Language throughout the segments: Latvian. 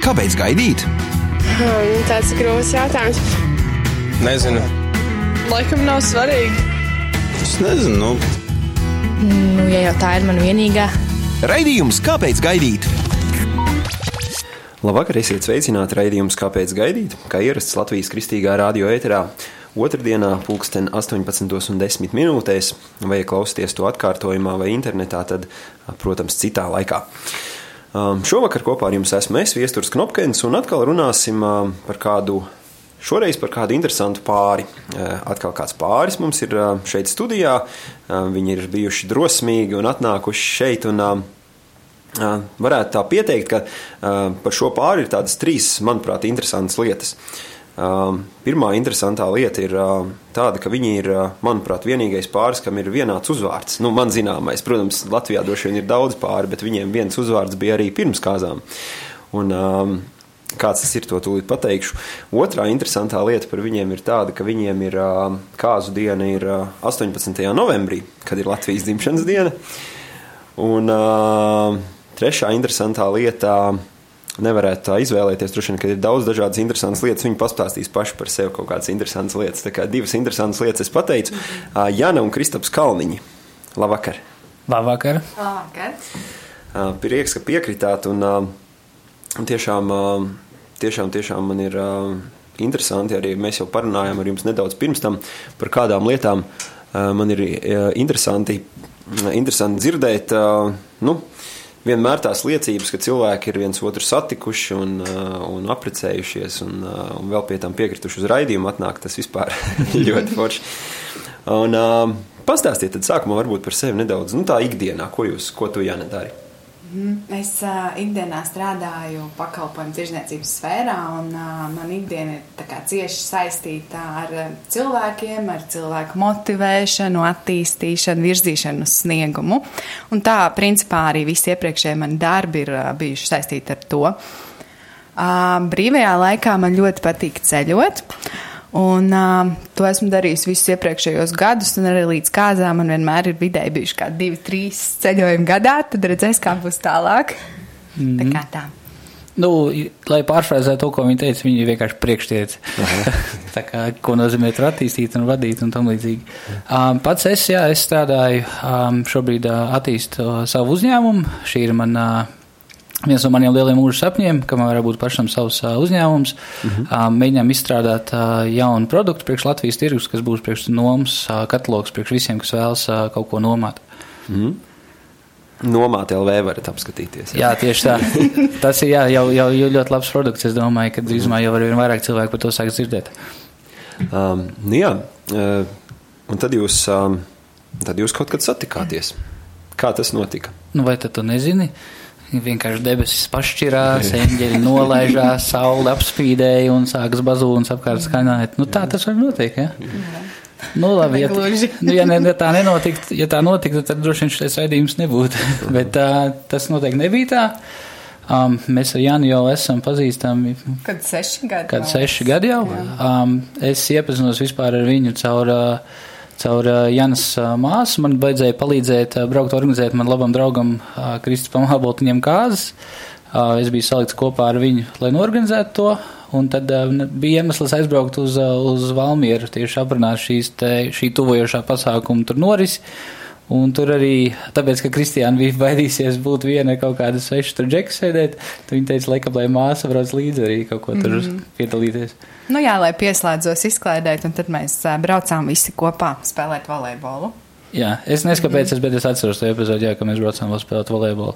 Kāpēc gaidīt? Hmm, tāds ir grūts jautājums. Nezinu. Laikam nav svarīgi. Es nezinu. Nu, Nu, ja jau tā ir mana vienīgā, Raidījums Kāpēc gaidīt? Labvakar, esiet sveicināti raidījums Kāpēc gaidīt? Kā ierasts Latvijas kristīgā radio ēterā. Otradienā, pulksten 18,10 minūtēs, vai klausieties to atkārtojumā vai internetā, tad, protams, citā laikā. Um, šovakar kopā ar jums esmu es, Viesturs Knopkins, un atkal runāsim um, par kādu, šoreiz par kādu interesantu pāri. Uh, atkal kāds pāris mums ir uh, šeit studijā, viņi ir bijuši drosmīgi un atnākuši šeit, un um, Uh, varētu tā pieteikt, ka par šo pāri ir tādas trīs, manuprāt, interesantas lietas. Uh, pirmā interesantā lieta ir uh, tāda, ka viņi ir, uh, manuprāt, vienīgais pāris, kam ir vienāds uzvārds. Nu, man zināmais, protams, Latvijā droši vien ir daudz pāri, bet viņiem viens uzvārds bija arī pirms kāzām. Un, um, Kāds tas ir, to tūlīt pateikšu. Otrā interesantā lieta par viņiem ir tāda, ka viņiem ir uh, kāzu diena ir uh, 18. novembrī, kad ir Latvijas dzimšanas diena. Un trešā interesantā lieta, nevarētu tā izvēlēties. Droši vien, ka ir daudz dažādas interesantas lietas. Viņi pastāstīs paši par sevi kaut kādas interesantas lietas. Tā kā divas interesantas lietas es pateicu. Jana un Kristaps Kalniņi. Labvakar! Labvakar! Labvakar. Prieks, ka piekritāt. Un, tiešām, tiešām, tiešām man ir interesanti arī mēs jau parunājām ar jums nedaudz pirms tam par kādām lietām. Man ir interesanti, interesanti dzirdēt. Nu, vienmēr tās liecības, ka cilvēki ir viens otru satikuši un, uh, un apprecējušies, un, uh, un vēl pie tam piekrituši uz raidījumu, atnāk tas vispār ļoti forši. Un, uh, pastāstiet tad sākumā varbūt par sevi nedaudz, nu tā ikdienā, ko jūs, ko tu, Jāne, dari? Es uh, ikdienā strādāju pakalpojumu tirzniecības sfērā, un uh, man ikdiena ir cieši saistīta ar uh, cilvēkiem, ar cilvēku motivēšanu, attīstīšanu, virzīšanu uz sniegumu. Un tā, principā, arī visi iepriekšējie mani darbi ir uh, bijuši saistīti ar to. Uh, brīvajā laikā man ļoti patīk ceļot. Un uh, to esmu darījis visus iepriekšējos gadus, un arī līdz kāzām man vienmēr ir vidēji bijuši kā divi, trīs ceļojumi gadā. Tad redzēs, kā būs tālāk. Mm -hmm. Tā kā tā. Nu, lai pārfrāzētu to, ko viņa teica, viņa vienkārši priekštiec. tā kā, ko nozīmē tur attīstīt un vadīt un tam līdzīgi. Um, pats es, jā, es strādāju, um, šobrīd uh, attīstu uh, savu uzņēmumu. Šī ir mana uh, viens no maniem lieliem mūža sapņiem, ka man varētu būt pašam savs uh, uzņēmums. Mm -hmm. Mēģinām izstrādāt uh, jaunu produktu priekš Latvijas tirgus, kas būs priekš nomas uh, katalogs, priekš visiem, kas vēlas uh, kaut ko nomāt. Mm -hmm. Nomāt LV varat apskatīties. Jā, jā tieši tā. Tas ir jā, jau, jau, jau ļoti labs produkts. Es domāju, ka drīzumā jau arvien vairāk cilvēku par to sāks dzirdēt. Um, nu jā, uh, un tad jūs, um, tad jūs kaut kad satikāties. Kā tas notika? Nu, vai tad tu nezini? Vienkārši debesis pašķirās, eņģeļi nolaižās, saule apspīdēja un sākas bazūnas apkārt skaņot. Nu, tā tas var notikt, ja? Nu, labi, ja, nu, ja, ne, ja tā nenotiktu, ja tā notiktu, tad droši vien šis raidījums nebūtu. Bet tā, tas noteikti nebija tā. Um, mēs ar Jānu jau esam pazīstami. Kad seši gadi. Kad seši gadi jau. Um, es iepazinos vispār ar viņu caur. Uh, caur Janas māsu. Man vajadzēja palīdzēt braukt, organizēt man labam draugam Kristupam Haboltiņam kāzas. Es biju salikts kopā ar viņu, lai norganizētu to. Un tad bija iemesls aizbraukt uz, uz Valmieru, tieši aprunāt šīs te, šī tuvojošā pasākuma tur norisi. Un tur arī, tāpēc, ka Kristiāna bija baidīsies būt viena kaut kāda sveša tur džeka sēdēt, tad viņa teica, laikam, lai māsa brauc līdzi arī kaut ko tur mm -hmm. piedalīties. Nu jā, lai pieslēdzos izklaidēt, un tad mēs braucām visi kopā spēlēt volejbolu. Jā, es nezinu, kāpēc, es, bet es atceros to epizodi, jā, ka mēs braucām vēl spēlēt volejbolu.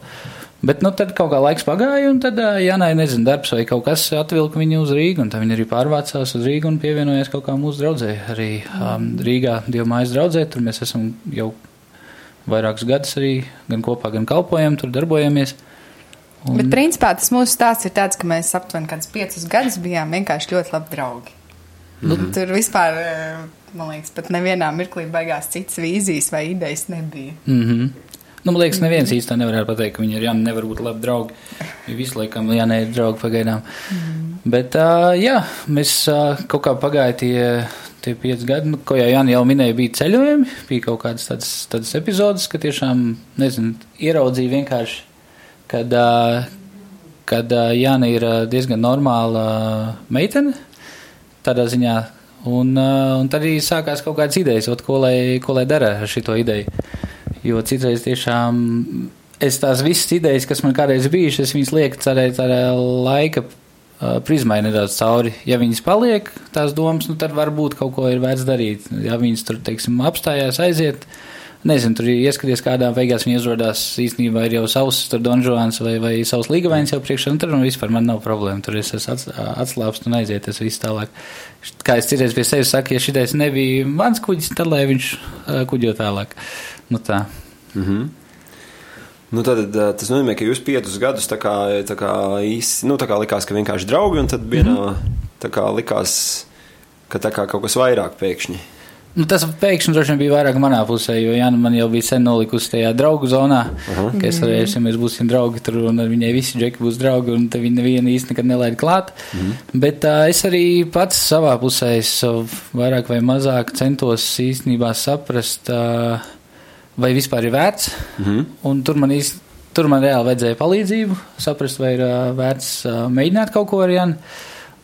Bet, nu, tad kaut kā laiks pagāja, un tad, ja nē, nezinu, darbs vai kaut kas atvilka viņu uz Rīgu, un tad viņi arī pārvācās uz Rīgu un pievienojās kaut kā mūsu draudzē. Arī um, Rīgā Dieva mājas draudzē, tur mēs esam jau vairākus gadus arī gan kopā, gan kalpojam, tur darbojamies. Un... Bet, principā, tas mūsu stāsts ir tāds, ka mēs aptuveni kādus piecus gadus bijām vienkārši ļoti labi draugi. Mm -hmm. nu, tur vispār, man liekas, pat nevienā mirklī beigās citas vīzijas vai idejas nebija. Mm -hmm. Nu, man liekas, neviens īstenībā nevarētu pateikt, ka viņi ir Jāni, nevar būt labi draugi. Visu laikam Jāni ir draugi pagaidām. Mm. Bet, jā, mēs kaut kā pagāja tie tie pieci gadi, nu, ko jau Jānis jau minēja, bija ceļojumi, bija kaut kādas tādas, tādas epizodes, ka tiešām, nezinu, ieraudzīja vienkārši, kad, kad Jāna ir diezgan normāla meitene, tādā ziņā. Un, un tad arī sākās kaut kādas idejas, ot, ko, lai, ko lai dara ar šito ideju. Jo citreiz tiešām es tās visas idejas, kas man kādreiz bijušas, es viņas lieku cerēt tādā laika prizmai nedaudz cauri. Ja viņas paliek, tās domas, nu tad varbūt kaut ko ir vērts darīt. Ja viņas tur, teiksim, apstājās, aiziet, nezinu, tur ieskaties kādā beigās viņa uzrodās īstenībā ir jau savs tur donžuāns vai, vai savs līgavains jau priekšā, un tur nu vispār man nav problēma. Tur es esmu atslāpst un aiziet, tas viss tālāk. Kā es citreiz pie sevis saku, ja šitais nebija mans kuģis, tad lai viņš kuģo tālāk. Nu tā. Mm -hmm. Nu, tad, tas nozīmē, ka jūs piecus gadus tā kā, tā kā īsi, nu, tā kā likās, ka vienkārši draugi, un tad vienā mm -hmm. tā kā likās, ka tā kā kaut kas vairāk pēkšņi. Nu, tas pēkšņi droši vien bija vairāk manā pusē, jo Jāna man jau bija sen nolikusi tajā draugu zonā, uh -huh. ka es varēju, ja mēs būsim draugi tur un ar viņai visi džeki būs draugi un te viņa neviena īsti nekad nelaid klāt. Uh -huh. Bet uh, es arī pats savā pusē vairāk vai mazāk centos īstenībā saprast, uh, vai vispār ir vērts. Uh -huh. Un tur man īsti, tur man reāli vajadzēja palīdzību, saprast, vai ir uh, vērts uh, mēģināt kaut ko ar Jānu.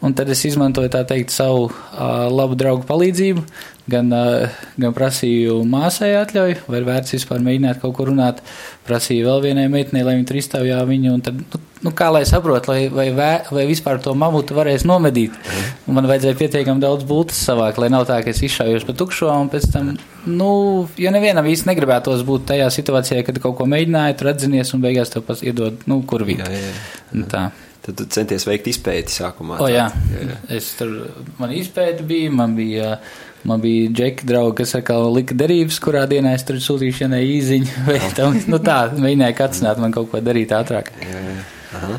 Un tad es izmantoju tā teikt savu uh, labu draugu palīdzību, gan, gan prasīju māsai atļauju, vai vērts vispār mēģināt kaut ko runāt. Prasīju vēl vienai meitenei, lai viņa tur izstāvjā viņu, tad, nu, nu kā lai saprot, vai, vai, vē, vai vispār to mamutu varēs nomedīt. Un man vajadzēja pietiekami daudz bultas savākt, lai nav tā, ka es izšaujos pa tukšo, un pēc tam, nu, jo nevienam īsti negribētos būt tajā situācijā, kad kaut ko mēģināja, tur atzinies un beigās tev pats iedod, nu, kur vīt. Tā. Tad tu centies veikt izpēti sākumā. O, jā. jā, jā. Es tur, man izpēta bija, man bija Man bija džeki draugi, kas atkal lika derības, kurā dienā es tur sūtīju īziņu, vai tam, nu tā, mēģināja kacināt man kaut ko darīt ātrāk. Jā, jā. Aha.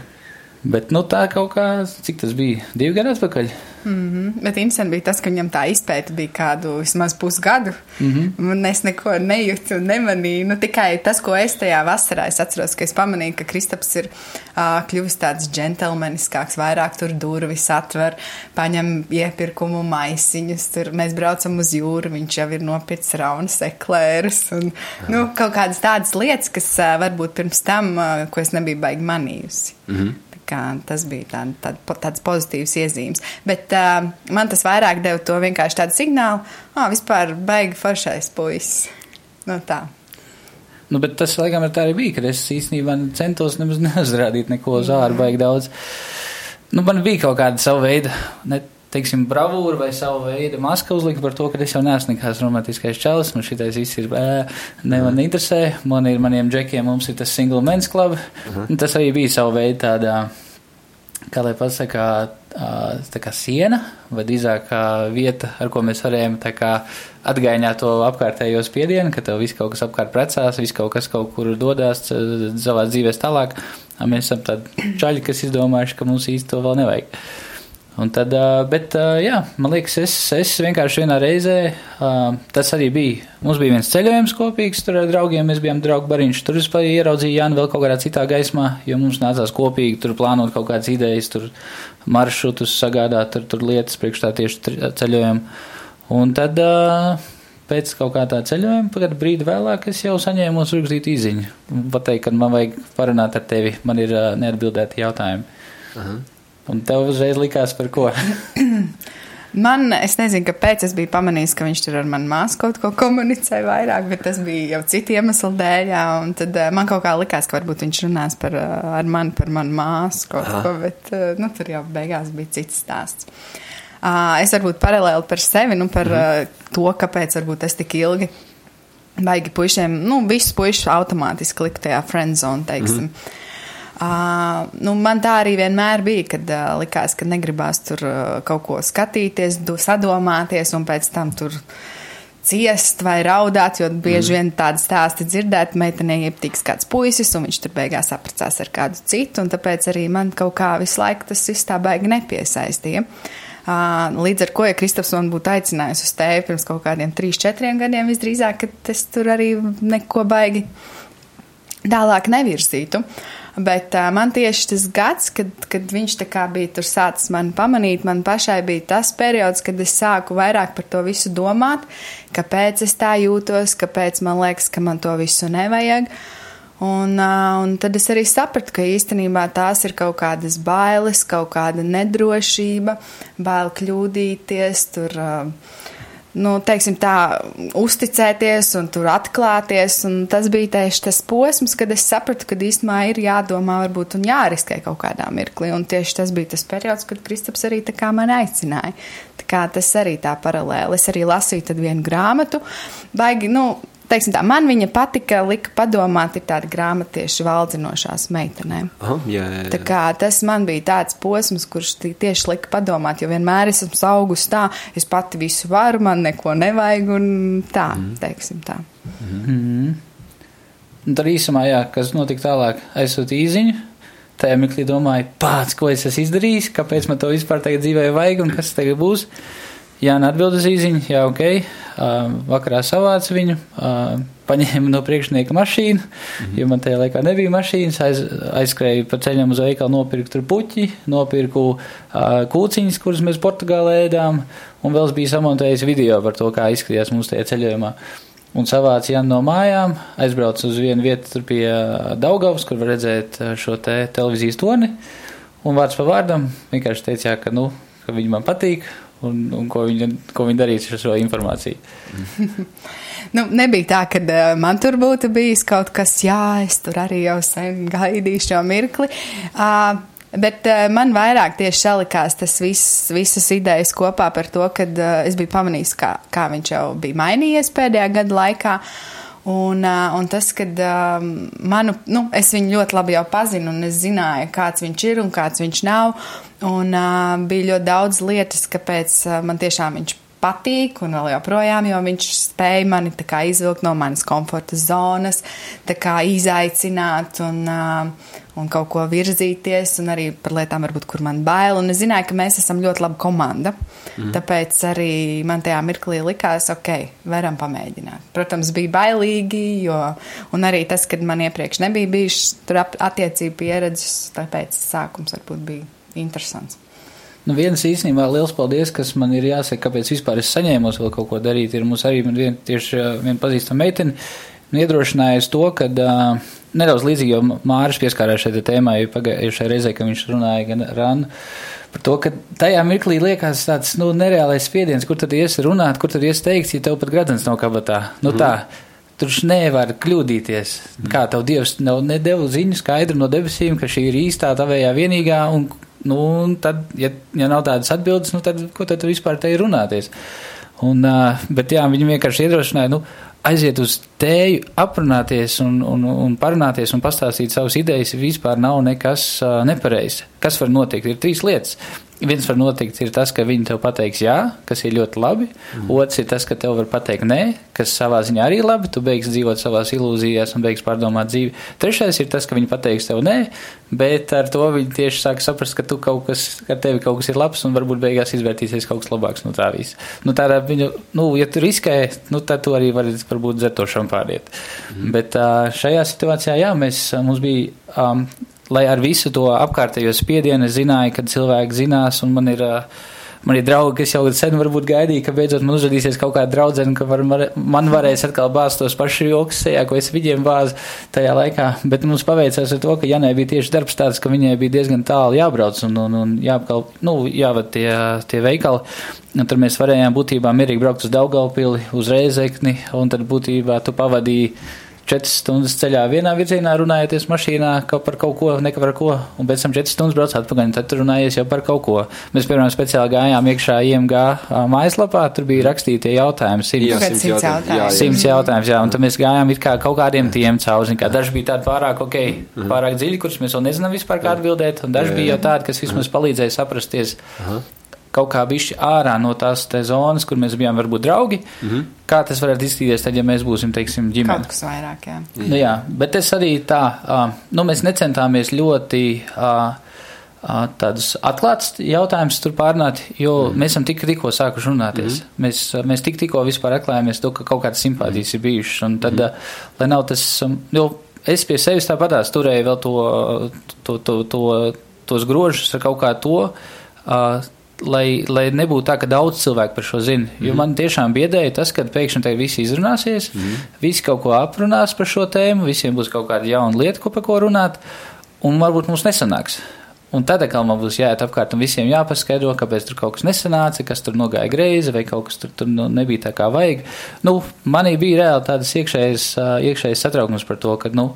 Bet, nu, tā kaut kā, cik tas bija, divi gadi atpakaļ. Mm -hmm. Bet interesanti bija tas, ka viņam tā izpēta bija kādu vismaz pusgadu. Mm -hmm. Un es neko nejūtu nemanīju. Nu, tikai tas, ko es tajā vasarā es atceros, ka es pamanīju, ka Kristaps ir uh, kļuvis tāds džentelmeniskāks, vairāk tur durvis atver, paņem iepirkumu maisiņus. Tur mēs braucam uz jūru, viņš jau ir nopircis raunas eklērus. Un, nu, kaut kādas tādas lietas, kas uh, varbūt pirms tam, uh, ko es nebiju baigi manījusi. Mm -hmm tas bija tā, tā, tāds pozitīvs iezīmes. Bet uh, man tas vairāk deva to vienkārši tādu signālu, ah, vispār baigi foršais puisis. Nu, tā. Nu, bet tas, laikam, arī bija, kad es īstenībā centos nemaz neuzrādīt neko uz ārā baigi daudz. Nu, man bija kaut kāda sava veida, ne, teiksim, bravūra vai savu veidu maska uzlika par to, ka es jau neesmu nekāds romantiskais čalis, man šitais viss ir, ē, ne man interesē, man ir maniem džekiem, mums ir tas single men's club, uh -huh. tas arī bija savu veidu tādā, kā lai pasakā, tā kā siena, vai drīzāk vieta, ar ko mēs varējām tā kā atgaiņāt to apkārtējo spiedienu, ka tev viss kaut kas apkārt precās, viss kaut kas kaut kur dodās savā dzīvēs tālāk, mēs esam tādi čaļi, kas izdomājuši, ka mums īsti to vēl nevajag. Un tad, bet, jā, man liekas, es, es vienkārši vienā reizē, tas arī bija, mums bija viens ceļojums kopīgs tur ar draugiem, mēs bijām draugu bariņš, tur es ieraudzīju Jānu vēl kaut kādā citā gaismā, jo mums nācās kopīgi tur plānot kaut kādas idejas, tur maršrutus sagādāt, tur, tur lietas priekš tā tieši ceļojumu. Un tad, pēc kaut kā tā ceļojuma, kad brīdi vēlāk es jau saņēmu uzrakstīt īziņu, pateikt, ka man vajag parunāt ar tevi, man ir neatbildēti jautājumi. Aha. Un tev uzreiz likās par ko? Man, es nezinu, kāpēc es biju pamanījis, ka viņš tur ar manu māsu kaut ko komunicē vairāk, bet tas bija jau citu iemeslu dēļ. Jā, un tad uh, man kaut kā likās, ka varbūt viņš runās par, uh, ar mani par manu māsu kaut Aha. ko, bet uh, nu, tur jau beigās bija cits stāsts. Uh, es varbūt paralēli par sevi, nu, par mhm. uh, to, kāpēc varbūt es tik ilgi baigi puišiem, nu, visus puišus automātiski likt tajā friendzone, teiksim. Mhm. Uh, nu, man tā arī vienmēr bija, kad uh, likās, ka negribās tur uh, kaut ko skatīties, du, sadomāties un pēc tam tur ciest vai raudāt, jo bieži mm. vien tādi stāsti dzirdēt, meitenei iepatīks kāds puisis, un viņš tur beigās apprecās ar kādu citu, un tāpēc arī man kaut kā visu laiku tas viss tā baigi nepiesaistīja. Uh, līdz ar ko, ja Kristaps man būtu aicinājis uz tevi pirms kaut kādiem 3-4 gadiem, visdrīzāk, ka es tur arī neko baigi tālāk nevirzītu. Uh, Bet uh, man tieši tas gads, kad, kad viņš bija tur sācis mani pamanīt, man pašai bija tas periods, kad es sāku vairāk par to visu domāt, kāpēc es tā jūtos, kāpēc man liekas, ka man to visu nevajag. Un, un tad es arī sapratu, ka īstenībā tās ir kaut kādas bailes, kaut kāda nedrošība, bail kļūdīties, tur, nu, teiksim tā, uzticēties un tur atklāties. Un tas bija tieši tas posms, kad es sapratu, ka īstenībā ir jādomā varbūt un jāriskē kaut kādā mirklī. Un tieši tas bija tas periods, kad Kristaps arī tā kā man aicināja. Tā kā tas arī tā paralēli. Es arī lasīju vienu grāmatu. Baigi, nu, teiksim tā, man viņa patika, lika padomāt, ir tāda grāmata tieši valdzinošās meitenēm. Aha, jā, jā, jā. Tā kā tas man bija tāds posms, kurš tieši lika padomāt, jo vienmēr esmu augus tā, es pati visu varu, man neko nevajag un tā, mm. teiksim tā. Mm. Un tad īsumā, jā, kas notika tālāk, aizsūtīja īziņu. Tajā mirklī domāju, pats, ko es esmu izdarījis, kāpēc man to vispār tagad dzīvē vajag un kas tagad būs. Jā, atbild uz īziņu, jā, ok. Uh, vakarā savācu viņu, uh, paņēmu no priekšnieka mašīnu, mm -hmm. jo man tajā laikā nebija mašīnas. Aiz, aizskrēju pa ceļam uz veikalu, nopirku tur puķi, nopirku uh, kūciņas, kuras mēs Portugālē ēdām, un vēl bija samontējis video par to, kā izskatījās mums tajā ceļojumā. Un savāca Janu no mājām, aizbraucu uz vienu vietu tur pie Daugavas, kur var redzēt šo te televīzijas toni, un vārds pa vārdam vienkārši teica, jā, ka, nu, ka viņi man patīk, un, un ko, viņa, ko viņa darīs ar šo informāciju. nu, nebija tā, ka uh, man tur būtu bijis kaut kas, jā, es tur arī jau sen gaidīju šo mirkli. Uh, Bet uh, man vairāk tieši salikās tas viss, visas idejas kopā par to, ka uh, es biju pamanījis, kā, kā viņš jau bija mainījies pēdējā gada laikā. Un, uh, un tas, ka uh, manu, nu, es viņu ļoti labi jau pazinu, un es zināju, kāds viņš ir un kāds viņš nav. Un uh, bija ļoti daudz lietas, kāpēc uh, man tiešām viņš patīk un vēl joprojām, jo viņš spēja mani tā kā izvilkt no manas komforta zonas, tā kā izaicināt un, uh, un kaut ko virzīties un arī par lietām varbūt, kur man bail. Un es zināju, ka mēs esam ļoti laba komanda, mm. tāpēc arī man tajā mirklī likās, ok, varam pamēģināt. Protams, bija bailīgi, jo, un arī tas, kad man iepriekš nebija bijušas attiecību pieredzes, tāpēc sākums varbūt bija interesants. Nu, viens īstenībā liels paldies, kas man ir jāsaka, kāpēc vispār es saņēmu vēl kaut ko darīt. Ir mums arī vien, tieši viena pazīstama meitene iedrošinājusi to, ka uh, nedaudz līdzīgi, jo Māris pieskārās šai tēmai pagājušajā reizē, kad viņš runāja gan Ranu. Par to, ka tajā mirklī liekas tāds nu, nereālais spiediens, kur tad ies runāt, kur tad ies teikt, ja tev pat gradens nav kabatā. Nu, mm. tā, Tur nevar kļūdīties. Kā tev Dievs nav nedēļu ziņu skaidru no debesīm, ka šī ir īstā, tavējā vienīgā, un Nu, tad, ja, ja nav tādas atbildes, nu, tad ko tad vispār te ir runāties? Un, bet jā, viņi vienkārši iedrošināja, nu, aiziet uz tēju, aprunāties un, un, un parunāties un pastāstīt savas idejas, vispār nav nekas nepareizs. Kas var notikt? Ir trīs lietas viens var notikt, ir tas, ka viņi tev pateiks jā, kas ir ļoti labi. Mm. Otrs ir tas, ka tev var pateikt nē, kas savā ziņā arī labi. Tu beigsi dzīvot savās ilūzijās un beigsi pārdomāt dzīvi. Trešais ir tas, ka viņi pateiks tev nē, bet ar to viņi tieši sāk saprast, ka tu kaut kas, ka tevi kaut kas ir labs un varbūt beigās izvērtīsies kaut kas labāks no tā visa. Nu, tādā viņu, nu, ja tu riskē, nu, tad tu arī vari varbūt dzert to šampāriet. Mm. Bet šajā situācijā, jā, mēs, mums bija. Um, lai ar visu to apkārtējo spiedienu es zināju, ka cilvēki zinās, un man ir, man ir draugi, kas jau sen varbūt gaidīja, ka beidzot man uzrādīsies kaut kāda draudzene, ka var, man varēs atkal bāzt tos pašus joks sejā, ko es viņiem bāzu tajā laikā. Bet mums paveicās ar to, ka Janai bija tieši darbs tāds, ka viņai bija diezgan tālu jābrauc un, un, un jāapkal, nu, jāvad tie, tie veikali. Un tur mēs varējām būtībā mierīgi braukt uz Daugaupili, uz Reizekni, un tad būtībā tu pavadīji četras stundas ceļā vienā virzienā runājoties mašīnā kaut par kaut ko, ne par ko, un pēc tam četras stundas brauc atpakaļ, un tad runājies jau par kaut ko. Mēs, piemēram, speciāli gājām iekšā IMG mājaslapā, tur bija rakstītie jautājumi, simts jautājums. Simts jautājums, jā, un tad mēs gājām it kā kaut kādiem tiem cauri, kā daži bija tādi pārāk, ok, mhm. pārāk dziļi, kurus mēs vēl nezinām vispār kā atbildēt, un daži bija jau tādi, kas vismaz palīdzēja saprasties. Aha kaut kā bišķi ārā no tās zonas, kur mēs bijām varbūt draugi. Mm -hmm. Kā tas varētu izskatīties, tad, ja mēs būsim, teiksim, ģimene? Kaut kas vairāk, jā. Nu, jā, bet es arī tā, uh, nu, mēs necentāmies ļoti. Uh, tādus atklātus jautājumus tur pārnāt, jo mm. mēs esam tik, tikko sākuši runāties. Mm. Mēs, mēs tik, tikko vispār atklājāmies to, ka kaut kādas simpātijas mm. ir bijušas. Un tad, mm. lai nav tas, jo es pie sevis tāpatās turēju vēl to, to, to, to, tos grožus ar kaut kā to, uh, lai, lai nebūtu tā, ka daudz cilvēku par šo zina. Jo mm. man tiešām biedēja tas, ka pēkšņi te visi izrunāsies, mm. visi kaut ko aprunās par šo tēmu, visiem būs kaut kāda jauna lieta, ko par ko runāt, un varbūt mums nesanāks. Un tad atkal man būs jāiet apkārt un visiem jāpaskaidro, kāpēc tur kaut kas nesanāca, kas tur nogāja greizi, vai kaut kas tur, tur nu, nebija tā kā vajag. Nu, manī bija reāli tādas iekšējas, iekšējas satraukums par to, ka, nu,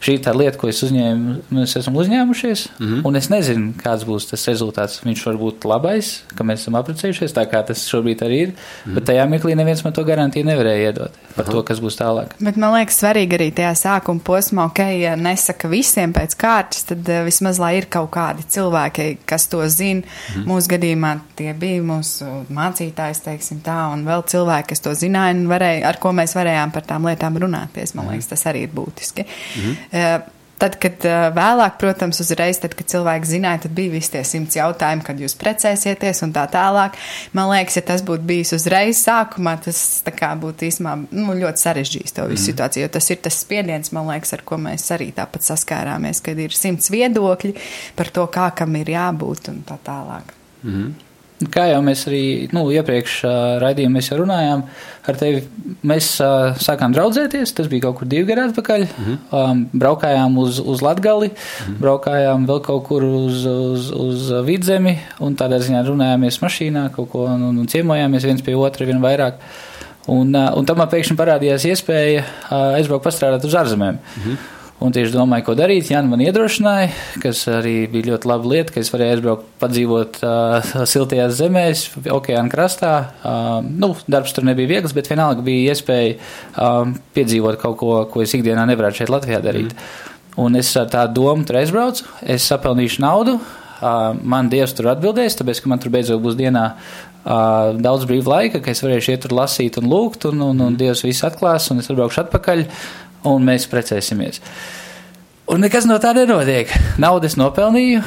šī ir tā lieta, ko es uzņēmu, mēs esam uzņēmušies, mm -hmm. un es nezinu, kāds būs tas rezultāts. Viņš var būt labais, ka mēs esam apprecējušies, tā kā tas šobrīd arī ir, mm -hmm. bet tajā mirklī neviens man to garantiju nevarēja iedot par Aha. to, kas būs tālāk. Bet man liekas svarīgi arī tajā sākuma posmā, ok, ja nesaka visiem pēc kārtas, tad uh, vismaz lai ir kaut kādi cilvēki, kas to zina. Mm -hmm. Mūsu gadījumā tie bija mūsu mācītājs, teiksim tā, un vēl cilvēki, kas to zināja un varēja, ar ko mēs varējām par tām lietām runāties. Man liekas, tas arī ir būtiski. Mm -hmm. Eh, tad, kad eh, vēlāk, protams, uzreiz, tad, kad cilvēki zināja, tad bija visi tie simts jautājumi, kad jūs precēsieties un tā tālāk. Man liekas, ja tas būtu bijis uzreiz sākumā, tas kā, būtu īstenībā nu, ļoti sarežģījis to visu mm. situāciju, jo tas ir tas spiediens, man liekas, ar ko mēs arī tāpat saskārāmies, kad ir simts viedokļi par to, kā kam ir jābūt un tā tālāk. Mm. Kā jau mēs arī nu, iepriekš uh, raidījumā runājām, ar tevi mēs uh, sākām draudzēties. Tas bija kaut kur divi gadi atpakaļ. Mm -hmm. um, braukājām uz, uz Latgali, mm -hmm. braukājām vēl kaut kur uz, uz, uz vidzemi un tādā ziņā runājāmies mašīnā kaut ko un, un ciemojāmies viens pie otra vien vairāk. Un, uh, un tam man pēkšņi parādījās iespēja uh, aizbraukt pastrādāt uz ārzemēm. Mm -hmm. Un tieši domāju, ko darīt. Jānis man iedrošināja, kas arī bija ļoti laba lieta, ka es varēju aizbraukt, padzīvot uh, siltajās zemēs, okeāna krastā. Uh, nu, darbs tur nebija viegls, bet vienalga bija iespēja uh, piedzīvot kaut ko, ko es ikdienā nevarētu šeit Latvijā darīt. Mm. Un es ar tādu domu tur aizbraucu, es sapelnīšu naudu. Uh, man Dievs tur atbildēs, tāpēc, ka man tur beidzot būs dienā uh, daudz brīva laika, ka es varēšu iet tur lasīt un lūgt, un, un, un Dievs viss atklās, un es atbraukšu atpakaļ. Un mēs precēsimies. Un nekas no tā nenotiek. Naudas nopelnīju,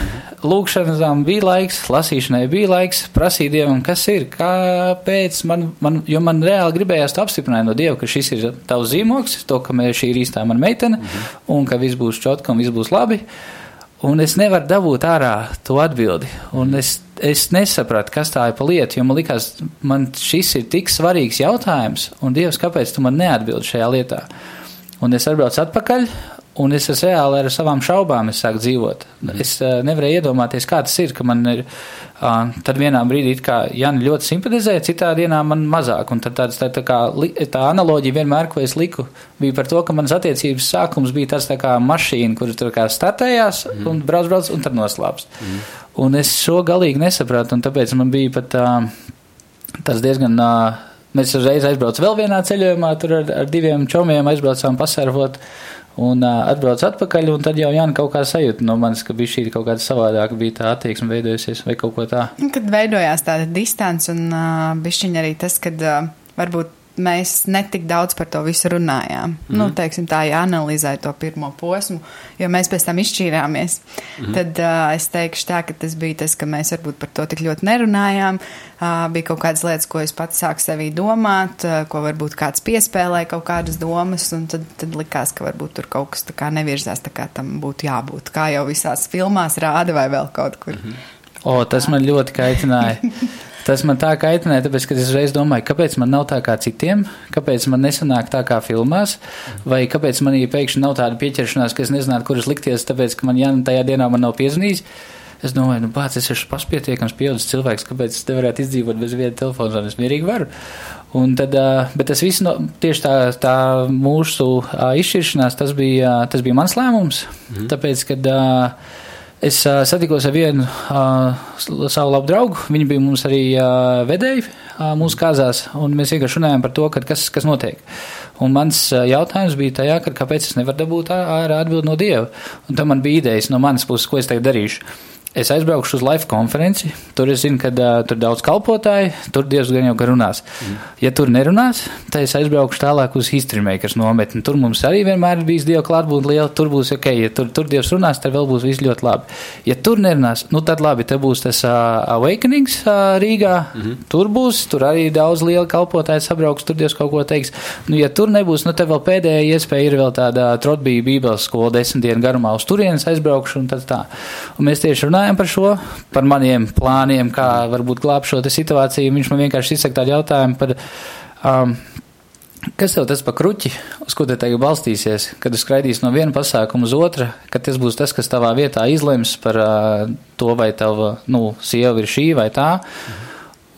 lūkšanām bija laiks, lasīšanai bija laiks, prasīju Dievam, kas ir, kāpēc man, man jo man reāli gribējās to apstiprinājumu no Dieva, ka šis ir tavs zīmoks, to, ka mēs, šī ir īstā mana meitene, mm -hmm. un ka viss būs čotka un viss būs labi. Un es nevaru dabūt ārā to atbildi. Un es, es nesapratu, kas tā ir pa lietu, jo man likās, man šis ir tik svarīgs jautājums, un Dievs, kāpēc tu man neatbildi šajā lietā? Un es atbraucu atpakaļ, un es esmu reāli ar savām šaubām sāku dzīvot. Mm. Es uh, nevarēju iedomāties, kā tas ir, ka man ir. Uh, tad vienā brīdī, kā Jānis ļoti simpatizē, citā dienā man mazāk. Un tad tāds, tā, tā, kā, tā analoģija vienmēr, ko es liku, bija par to, ka manas attiecības sākums bija tāds tā kā mašīna, kur tur kā startējās mm. un brauc, brauc un tad noslāpst. Mm. Un es šo galīgi nesapratu, un tāpēc man bija pat uh, tas diezgan. Uh, Mēs uzreiz aizbraucām vēl vienā ceļojumā, tur ar, ar diviem čomiem aizbraucām pasērvot un uh, atbrauc atpakaļ, un tad jau Jānis kaut kā sajūta no manis, ka bija šī kaut kāda savādāka, bija tā attieksme veidojusies vai kaut ko tā. Kad veidojās tāda distance un uh, bišķiņa arī tas, kad uh, varbūt mēs netik daudz par to visu runājām. Mm. Nu, teiksim, tā, ja analizē to pirmo posmu, jo mēs pēc tam izšķīrāmies, mm. tad uh, es teikšu tā, ka tas bija tas, ka mēs varbūt par to tik ļoti nerunājām. Uh, bija kaut kādas lietas, ko es pats sāku sevī domāt, uh, ko varbūt kāds piespēlēja kaut kādas domas, un tad, tad likās, ka varbūt tur kaut kas tā kā nevirzās tā kā tam būtu jābūt, kā jau visās filmās rāda vai vēl kaut kur. Mm -hmm. O, tas man ļoti kaitināja. Tas man tā kaitināja, tāpēc, ka es reiz domāju, kāpēc man nav tā kā citiem, kāpēc man nesanāk tā kā filmās, vai kāpēc man pēkšņi nav tāda pieķeršanās, ka es nezinātu, kuras likties, tāpēc, ka man Jāna tajā dienā man nav piezvanījis. Es domāju, nu, pats es esmu paspietiekams pieaugušs cilvēks, kāpēc es nevarētu izdzīvot bez viena telefona, un es mierīgi varu. Un tad, bet tas viss, no, tieši tā, tā mūsu izšķiršanās, tas bija, tas bija mans lēmums, mm. tāpēc, kad Es uh, satikos ar vienu uh, savu labu draugu. Viņi bija mums arī uh, vedēji uh, mūsu kāzās, un mēs vienkārši runājām par to, kas, kas notiek. Un mans uh, jautājums bija tajā, ka, kāpēc es nevaru dabūt ārā atbildi no Dieva. Un tam man bija idejas no manas puses, ko es tagad darīšu. Es aizbraukšu uz live konferenci. Tur es zinu, ka uh, tur ir daudz kalpotāju. Tur Dievs gan jau runās. Mm. Ja tur nerunās, tad es aizbraukšu tālāk uz History Makers nometni. Tur mums arī vienmēr ir bijis Dieva klātbūtne liela. Tur būs ok, ja tur, tur Dievs runās, tad vēl būs viss ļoti labi. Ja tur nerunās, nu tad labi, te būs tas uh, Awakenings uh, Rīgā. Mm -hmm. Tur būs, tur arī daudz liela kalpotāja sabrauks, tur Dievs kaut ko teiks. Nu, ja tur nebūs, nu te vēl pēdējā iespēja ir vēl tāda Trotbija Bībeles skola desmit dienu garumā uz turienes aizbraukšu un tad tā. Un mēs tieši runājam runājam par šo, par maniem plāniem, kā varbūt glābt šo situāciju. Viņš man vienkārši izsaka tādu jautājumu par, um, kas tev tas pa kruķi, uz ko te tagad balstīsies, kad tu skraidīsi no viena pasākuma uz otru, ka tas būs tas, kas tavā vietā izlems par uh, to, vai tava, nu, sieva ir šī vai tā. Mhm.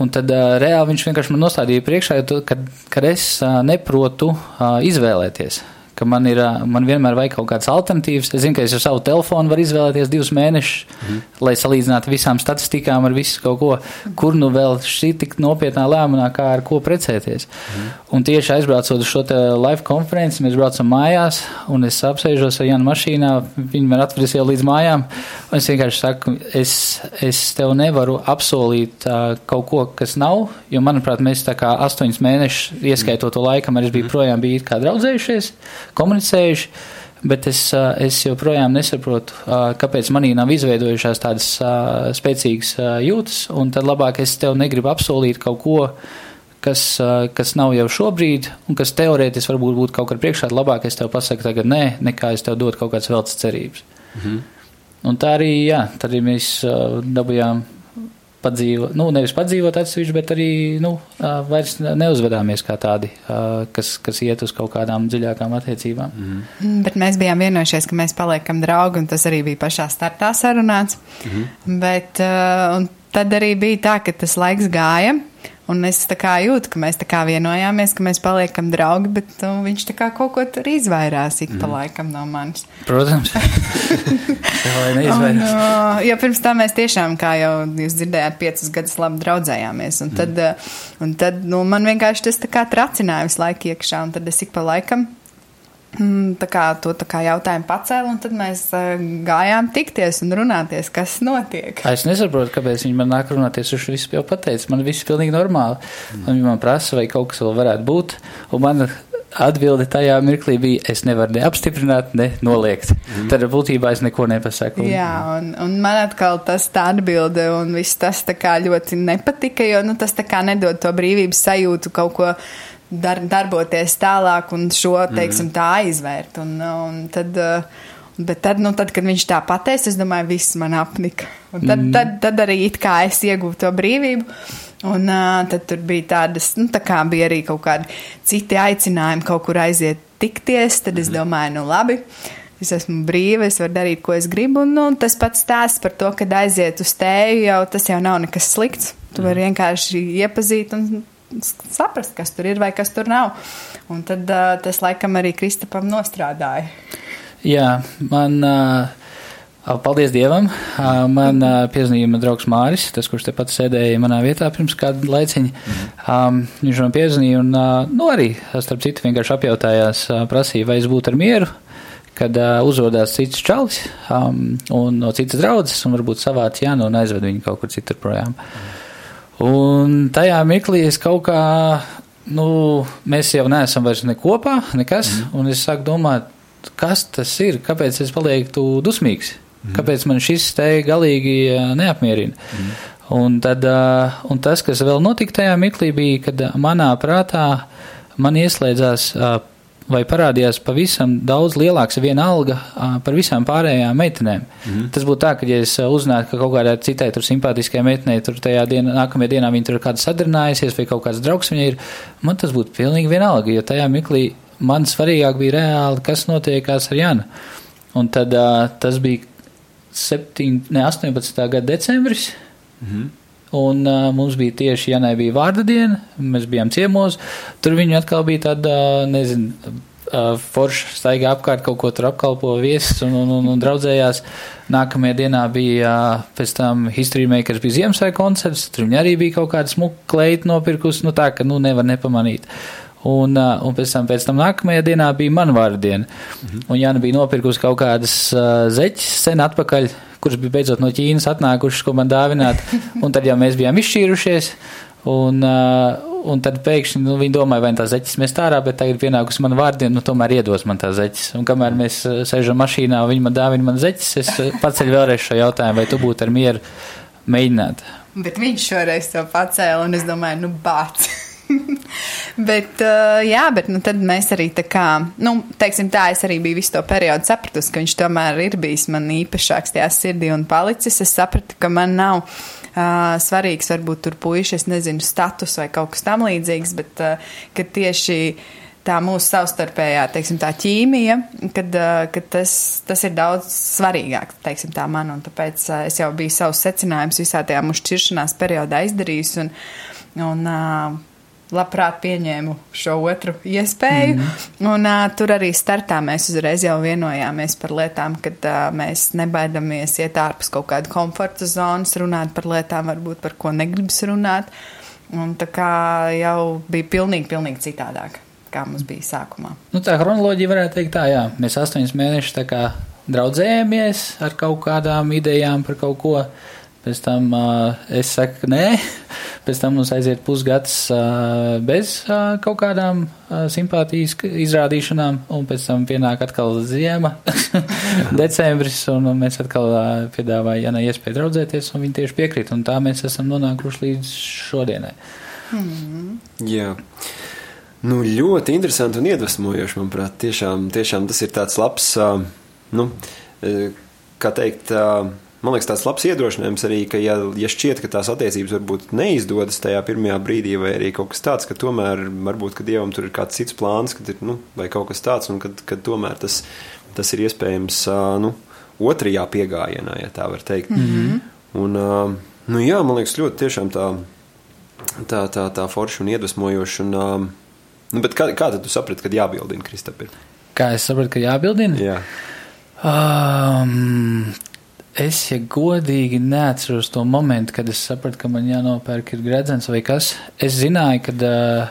Un tad uh, reāli viņš vienkārši man nostādīja priekšā, ka, kad es uh, neprotu uh, izvēlēties ka man, ir, man vienmēr vajag kaut kādas alternatīvas. Es zinu, ka es ar savu telefonu varu izvēlēties divus mēnešus, mm. lai salīdzinātu visām statistikām ar visu kaut ko, kur nu vēl šī tik nopietnā lēmumā, kā ar ko precēties. Mm. Un tieši aizbraucot uz šo live konferenci, mēs braucam mājās, un es apsēžos ar Janu mašīnā, viņi man atvedis jau līdz mājām, es vienkārši saku, es, es tev nevaru apsolīt uh, kaut ko, kas nav, jo, manuprāt, mēs tā kā astoņus mēnešus, ieskaitot to laiku, kamēr es biju projām, biju kā draudzējušies komunicējuši. Bet es, es joprojām nesaprotu, kāpēc manī nav izveidojušās tādas spēcīgas jūtas, un tad labāk es tev negribu apsolīt kaut ko, kas, kas nav jau šobrīd, un kas teorētiski varbūt būtu kaut kur priekšā. Labāk es tev pasaku tagad nē, nekā es tev dodu kaut kādas veltes cerības. Mhm. Un tā arī, jā, tad arī mēs dabūjām padzīvot, nu, nevis padzīvot atsevišķi, bet arī, nu, vairs neuzvedāmies kā tādi, kas, kas iet uz kaut kādām dziļākām attiecībām. Mm. Bet mēs bijām vienojušies, ka mēs paliekam draugi, un tas arī bija pašā startā sarunāts. Mm. Bet, un tad arī bija tā, ka tas laiks gāja. Un es tā kā jūtu, ka mēs tā kā vienojāmies, ka mēs paliekam draugi, bet nu, viņš tā kā kaut ko tur izvairās ik pa mm. laikam no manis. Protams. un, uh, jo pirms tam mēs tiešām, kā jau jūs dzirdējāt, piecus gadus labi draudzējāmies. Un tad, mm. un tad nu, man vienkārši tas tā kā tracināja visu laiku iekšā, un tad es ik pa laikam tā kā to tā kā jautājumu pacēla, un tad mēs uh, gājām tikties un runāties, kas notiek. Es nesaprotu, kāpēc viņi man nāk runāties, viņš visu jau pateica. Man viss ir pilnīgi normāli. Mm. Un viņi man prasa, vai kaut kas vēl varētu būt. Un man atbilde tajā mirklī bija, es nevaru ne apstiprināt, ne noliegt. Mm. Tad būtībā es neko nepasaku. Jā, un, un man atkal tas tā atbilde un viss tas tā kā ļoti nepatika, jo nu, tas tā kā nedod to brīvības sajūtu kaut ko dar, darboties tālāk un šo, teiksim, tā aizvērt. Un, un tad, bet tad, nu, tad, kad viņš tā pateica, es domāju, viss man apnika. Un tad, mm. tad, tad arī it kā es iegūtu to brīvību. Un uh, tad tur bija tādas, nu, tā kā bija arī kaut kādi citi aicinājumi kaut kur aiziet tikties. Tad es domāju, nu, labi. Es esmu brīva, es varu darīt, ko es gribu. Un, nu, tas pats stāsts par to, ka aiziet uz tēju, jau tas jau nav nekas slikts. Tu vari vienkārši iepazīt un saprast, kas tur ir vai kas tur nav. Un tad uh, tas laikam arī Kristapam nostrādāja. Jā, man. Uh... Paldies Dievam! Man piezīmēja mans draugs Māris, tas, kurš tepat sēdēja manā vietā pirms kāda laiciņa. Um, viņš man piezīmēja, un nu, arī, starp citu, vienkārši apjautājās, prasīja, vai es būtu ar mieru, kad uh, uzvedās cits čalis um, un no citas draudzes, un varbūt savāc Jānu un aizved viņu kaut kur citur projām. Mm. Un tajā mirklī es kaut kā, nu, mēs jau neesam vairs ne kopā, nekas, mm. un es sāku domāt, kas tas ir, kāpēc es palieku dusmīgs, mm. kāpēc man šis te galīgi neapmierina. Mm. Un, tad, un tas, kas vēl notika tajā mirklī, bija, kad manā prātā man ieslēdzās vai parādījās pavisam daudz lielāks viena alga par visām pārējām meitenēm. Mm. Tas būtu tā, ka, ja es uzzinātu, ka kaut kādai citai tur simpātiskai meitenei tur tajā dienā, nākamajā dienā viņa tur ir kāds sadarinājusies vai kaut kāds draugs viņai ir, man tas būtu pilnīgi vienalga, jo tajā miklī man svarīgāk bija reāli, kas notiekās ar Janu. Un tad uh, tas bija 7, ne, 18. gada decembris. Mm. Un uh, mums bija tieši, ja nebija vārda diena, mēs bijām ciemos. Tur viņi atkal bija tāda, nezinu, uh, forša staigā apkārt, kaut ko tur apkalpo viesis un, un, un, un draudzējās. Nākamajā dienā bija uh, pēc tam History Makers bija Ziemassvētku koncerts, tur viņi arī bija kaut kāda smuka kleita nopirkus, nu tā, ka, nu, nevar nepamanīt. Un, uh, un pēc tam, pēc tam nākamajā dienā bija man vārda diena. Mhm. Un Jāna bija nopirkusi kaut kādas uh, zeķes sen atpakaļ kurš bija beidzot no Ķīnas atnākušas, ko man dāvināt. Un tad jau mēs bijām izšķīrušies. Un, uh, un tad pēkšņi nu, viņi domāja, vai tā zeķis mēs tārā, bet tagad pienākusi man vārdiena, nu tomēr iedos man tā zeķis. Un kamēr mēs uh, sēžam mašīnā viņi man dāvina man zeķis, es uh, paceļu vēlreiz šo jautājumu, vai tu būtu ar mieru mēģināt. Bet viņš šoreiz to pacēla, un es domāju, nu, bāc. bet, uh, jā, bet nu, tad mēs arī tā kā, nu, teiksim tā, es arī biju visu to periodu sapratusi, ka viņš tomēr ir bijis man īpašāks tajā sirdī un palicis. Es sapratu, ka man nav uh, svarīgs varbūt tur puiši, es nezinu, status vai kaut kas tam līdzīgs, bet uh, ka tieši tā mūsu savstarpējā, teiksim, tā ķīmija, kad, kad tas, tas ir daudz svarīgāk, teiksim, man, tāpēc es jau biju savus secinājumus visā tajā mūsu šķiršanās periodā izdarījusi, un, un labprāt pieņēmu šo otru iespēju. Mm. Un uh, tur arī startā mēs uzreiz jau vienojāmies par lietām, kad uh, mēs nebaidamies iet ārpus kaut kāda komforta zonas, runāt par lietām, varbūt par ko negribas runāt. Un tā kā jau bija pilnīgi, pilnīgi citādāk kā mums bija sākumā. Nu, tā kronoloģija varētu teikt tā, jā. Mēs astoņus mēnešus draudzējāmies ar kaut kādām idejām par kaut ko. Pēc tam uh, es saku, nē, pēc tam mums aiziet pusgads uh, bez uh, kaut kādām uh, simpātijas izrādīšanām, un pēc tam pienāk atkal ziema, decembris, un, mēs atkal uh, piedāvājam Janai iespēju draudzēties, un viņi tieši piekrīt, un tā mēs esam nonākuši līdz šodienai. Mm. Jā. Nu, ļoti interesanti un iedvesmojoši, manuprāt. Tiešām, tiešām tas ir tāds labs, nu, kā teikt, man liekas, tāds labs iedrošinājums arī, ka, ja, ja šķiet, ka tās attiecības varbūt neizdodas tajā pirmajā brīdī, vai arī kaut kas tāds, ka tomēr varbūt, ka dievam tur ir kāds cits plāns, kad ir, nu, vai kaut kas tāds, un kad, kad tomēr tas, tas ir iespējams, nu, otrajā piegājienā, ja tā var teikt. Mm -hmm. Un, nu, jā, man liekas, ļoti tiešām tā, tā, tā, tā forša un iedvesmojoša. Un, Nu, bet kā, kā tad tu saprati, kad jābildina Kristapir? Kā es sapratu, ka jābildina? Jā. Um, es, ja godīgi neatceros to momentu, kad es sapratu, ka man jānopērk ir gredzens vai kas. Es zināju, ka uh,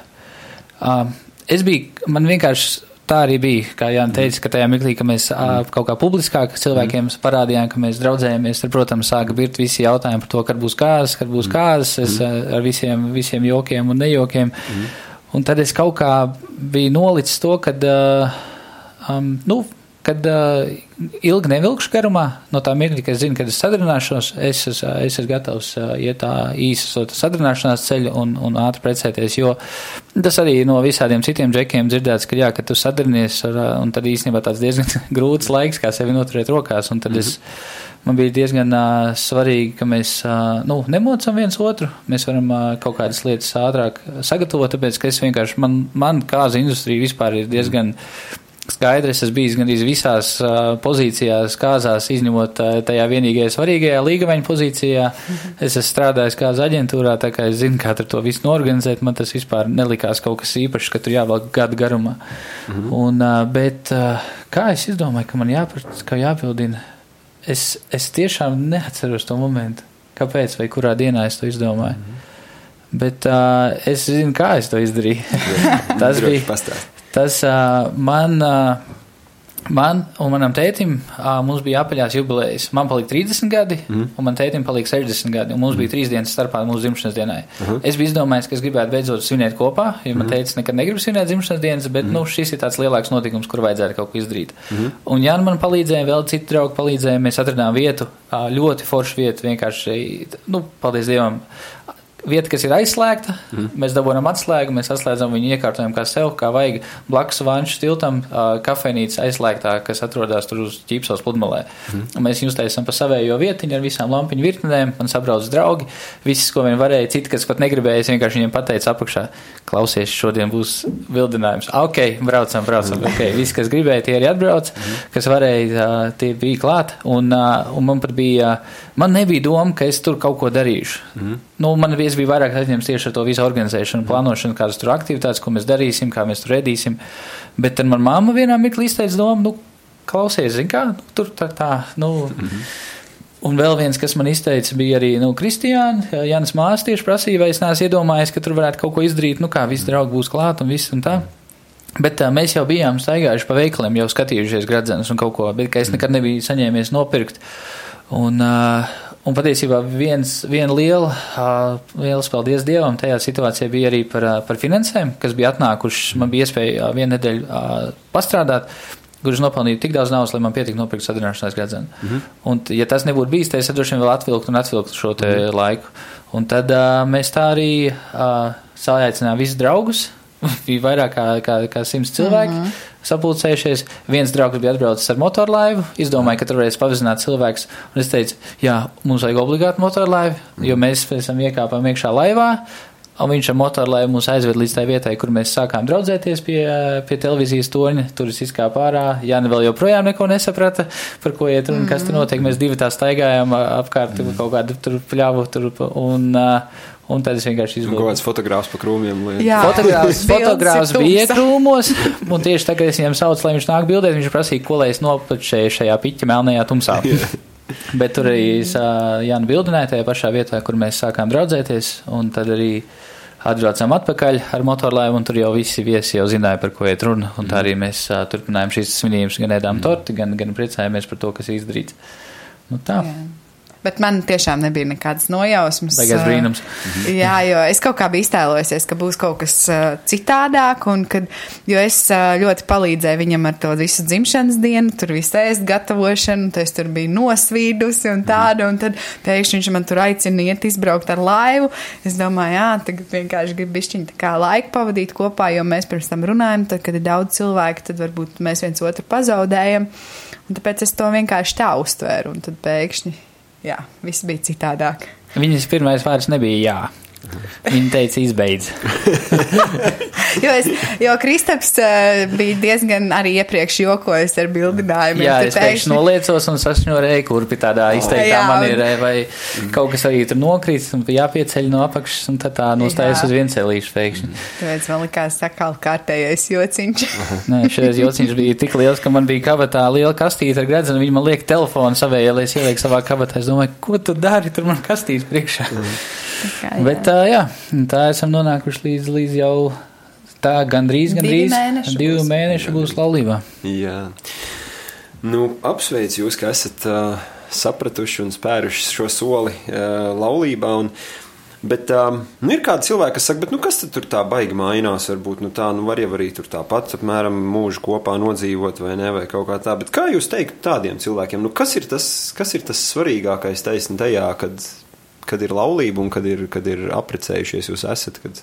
uh, es biju, man vienkārši tā arī bija, kā Jānis teica, ka tajā mirklī, ka mēs mm. kaut kā publiskāk cilvēkiem mm. parādījām, ka mēs draudzējamies, tad, protams, sāka birt visi jautājumi par to, kad būs kāzas, kad būs kāzas, es mm. ar visiem, visiem jokiem un nejokiem. Mm. Un tad es kaut kā biju nolicis to, ka, uh, um, nu, kad uh, ilgi nevilkšu garumā, no tā mirkļa, ka es zinu, kad es sadarināšos, es, es, es esmu gatavs uh, iet tā īsa sadarināšanās ceļu un, un ātri precēties, jo tas arī no visādiem citiem džekiem dzirdēts, ka jā, ka tu sadarinies, ar, un tad īstenībā tāds diezgan grūts laiks, kā sevi noturēt rokās, un tad mm -hmm. es man bija diezgan uh, svarīgi, ka mēs uh, nu, nemocam viens otru. Mēs varam uh, kaut kādas lietas ātrāk sagatavot, tāpēc ka es vienkārši, man, man kāza industrija vispār ir diezgan. Skaidrs, es biju gandrīz visās pozīcijās, kāzās, izņemot tajā vienīgajā svarīgajā līgaveņa pozīcijā. Mhm. Es esmu strādājis kāzā aģentūrā, tā kā es zinu, kā to visu norganizēt. Man tas vispār nelikās kaut kas īpašs, ka tur jāvelk gadu garumā. Mhm. Un, bet kā es izdomāju, ka man jāprat, ka jāpildina es, es tiešām neatceros to momentu, kāpēc vai kurā dienā es to izdomāju. -hmm. Bet uh, es zinu, kā es to izdarīju. tas bija. Tas uh, man. Uh, Man un manam tētim mums bija apaļās jubilejas. Man palika 30 gadi, mm. un man tētim palika 60 gadi. Mums bija trīs dienas starpā mūsu dzimšanas dienai. Mm -hmm. Es biju izdomājis, ka es gribētu beidzot svinēt kopā, jo man mm. teica, nekad negribu svinēt dzimšanas dienas, bet mm. nu, šis ir tāds lielāks notikums, kur vajadzētu kaut ko izdarīt. Mm. Un Jānis man palīdzēja, vēl citi draugi palīdzēja. Mēs atradām vietu, ļoti foršu vietu, vienkārši, nu, paldies Dievam, vieta, kas ir aizslēgta. Mm. Mēs dabūjam atslēgu, mēs atslēdzam viņu, iekārtojam kā sev, kā vajag. Blakus vanšu tiltam kafejnīca aizslēgtā, kas atrodas tur uz ķīpsos pludmalē. Mm. Mēs viņu uztaisām pa savējo vietiņu ar visām lampiņu virknēm, man sabrauc draugi. Viss, ko vien varēja, citi, kas pat negribēja, es vienkārši viņiem pateicu apakšā, klausies, šodien būs vildinājums. Ok, braucam, braucam. Okay. Visi, kas gribēja, tie arī atbrauc, mm. kas varēja, tie bija klāt. Un, un man pat bija, man nebija doma, ka es tur kaut ko darīšu. Mm. Nu, man bija es biju vairāk aizņemts tieši ar to visu organizēšanu, plānošanu, kādas tur aktivitātes, ko mēs darīsim, kā mēs tur redīsim. Bet tad man mamma vienā mirklī izteica domu, nu, klausies, zin kā, nu, tur tā, tā, nu. Mm -hmm. Un vēl viens, kas man izteica, bija arī nu, Kristiāna. Jānis Mārs tieši prasīja, vai es neesmu iedomājies, ka tur varētu kaut ko izdarīt, nu kā visi draugi būs klāt un viss un tā. Bet tā, mēs jau bijām staigājuši pa veikaliem, jau skatījušies gradzenus un kaut ko, bet es nekad nebiju saņēmies nopirkt. Uh, Un patiesībā viens, viena liela, uh, liels paldies Dievam tajā situācijā bija arī par, uh, par finansēm, kas bija atnākuši. Man bija iespēja vienu nedēļu pastrādāt, kurš nopelnīja tik daudz naudas, lai man pietiktu nopirkt sadarbināšanās gradzenu. Mm -hmm. Un, ja tas nebūtu bijis, tad es droši vien vēl atvilktu un atvilktu šo mm -hmm. laiku. Un tad mēs tā arī saicināja visus draugus. bija vairāk kā, kā, kā simts cilvēki mm -hmm. sapulcējušies. Viens draugs bija atbraucis ar motorlaivu, izdomāja, ka tur varēs pavizināt cilvēks. Un es teicu, jā, mums vajag obligāti motorlaivu, jo mēs pēc tam iekāpām iekšā laivā. Un viņš ar motorlaivu mūs aizved līdz tai vietai, kur mēs sākām draudzēties pie, pie televīzijas toņa. Tur es izkāpu ārā. Jāni vēl joprojām neko nesaprata, par ko iet runa, mm -hmm. kas tur notiek. Mēs divi tā staigājām apkārt mm -hmm. kaut kādu tur pļāvu. Tur, un, Un tad es vienkārši izvēlējos. Kaut kāds fotogrāfs pa krūmiem. Lai... Jā, fotogrāfs, fotogrāfs bija krūmos. Un tieši tagad es viņam saucu, lai viņš nāk bildēt. Viņš prasīja, ko lai es noplačēju šajā piķa melnajā tumsā. Bet tur arī es Jānu bildināju tajā pašā vietā, kur mēs sākām draudzēties. Un tad arī atbraucām atpakaļ ar motorlaivu, un tur jau visi viesi jau zināja, par ko iet runa. Un tā arī mēs uh, turpinājām šīs svinības, gan ēdām torti, gan, gan priecājāmies par to, kas izdarīts. Nu, tā. Jā. Bet man tiešām nebija nekādas nojausmas. Beigās brīnums. Jā, jo es kaut kā biju iztēlojusies, ka būs kaut kas citādāk, un kad, jo es ļoti palīdzēju viņam ar to visu dzimšanas dienu, tur visu ēst gatavošanu, tad es tur biju nosvīdusi un tādu, un tad pēkšņi viņš man tur aicina iet izbraukt ar laivu. Es domāju, jā, tagad vienkārši gribu bišķiņ tā kā laiku pavadīt kopā, jo mēs pirms tam runājam, tad, kad ir daudz cilvēku, tad varbūt mēs viens otru pazaudējam. Un tāpēc es to vienkārši tā uztvēru, un tad pēkšņi jā, viss bija citādāk. Viņas pirmais vārds nebija jā. Viņa teica, izbeidz. jo, es, jo Kristaps uh, bija diezgan arī iepriekš jokojis ar bildinājumiem. Jā, es pēkšņi noliecos un sašņorēju kurpi tādā izteiktā oh, manierē, vai kaut kas arī tur nokrīt un jāpieceļ no apakšas un tad tā nostājas uz viencelīšu pēkšņi. Tāpēc man likās sakal kārtējais jociņš. Nē, šis jociņš bija tik liels, ka man bija kabatā liela kastīte ar gredzenu, viņi man liek telefonu savējā, lai es ielieku savā kabatā. Es domāju, ko tu dari, tur man kastīte priekšā. Mm. Kā, jā. Bet tā, jā, tā esam nonākuši līdz, līdz jau tā gandrīz, gandrīz divi mēneši, divi būs. mēneši būs laulībā. Jā. Nu, apsveicu jūs, ka esat uh, sapratuši un spēruši šo soli uh, laulībā. Un, Bet um, nu, ir kādi cilvēki, kas saka, nu, kas tur tā baigi mainās? Varbūt nu, tā, nu, var jau arī tur tāpat apmēram mūžu kopā nodzīvot, vai ne, vai kaut kā tā. Bet kā jūs teiktu tādiem cilvēkiem, nu, kas ir tas, kas ir tas svarīgākais taisni tajā, kad kad ir laulība un kad ir, kad ir apprecējušies jūs esat? Kad...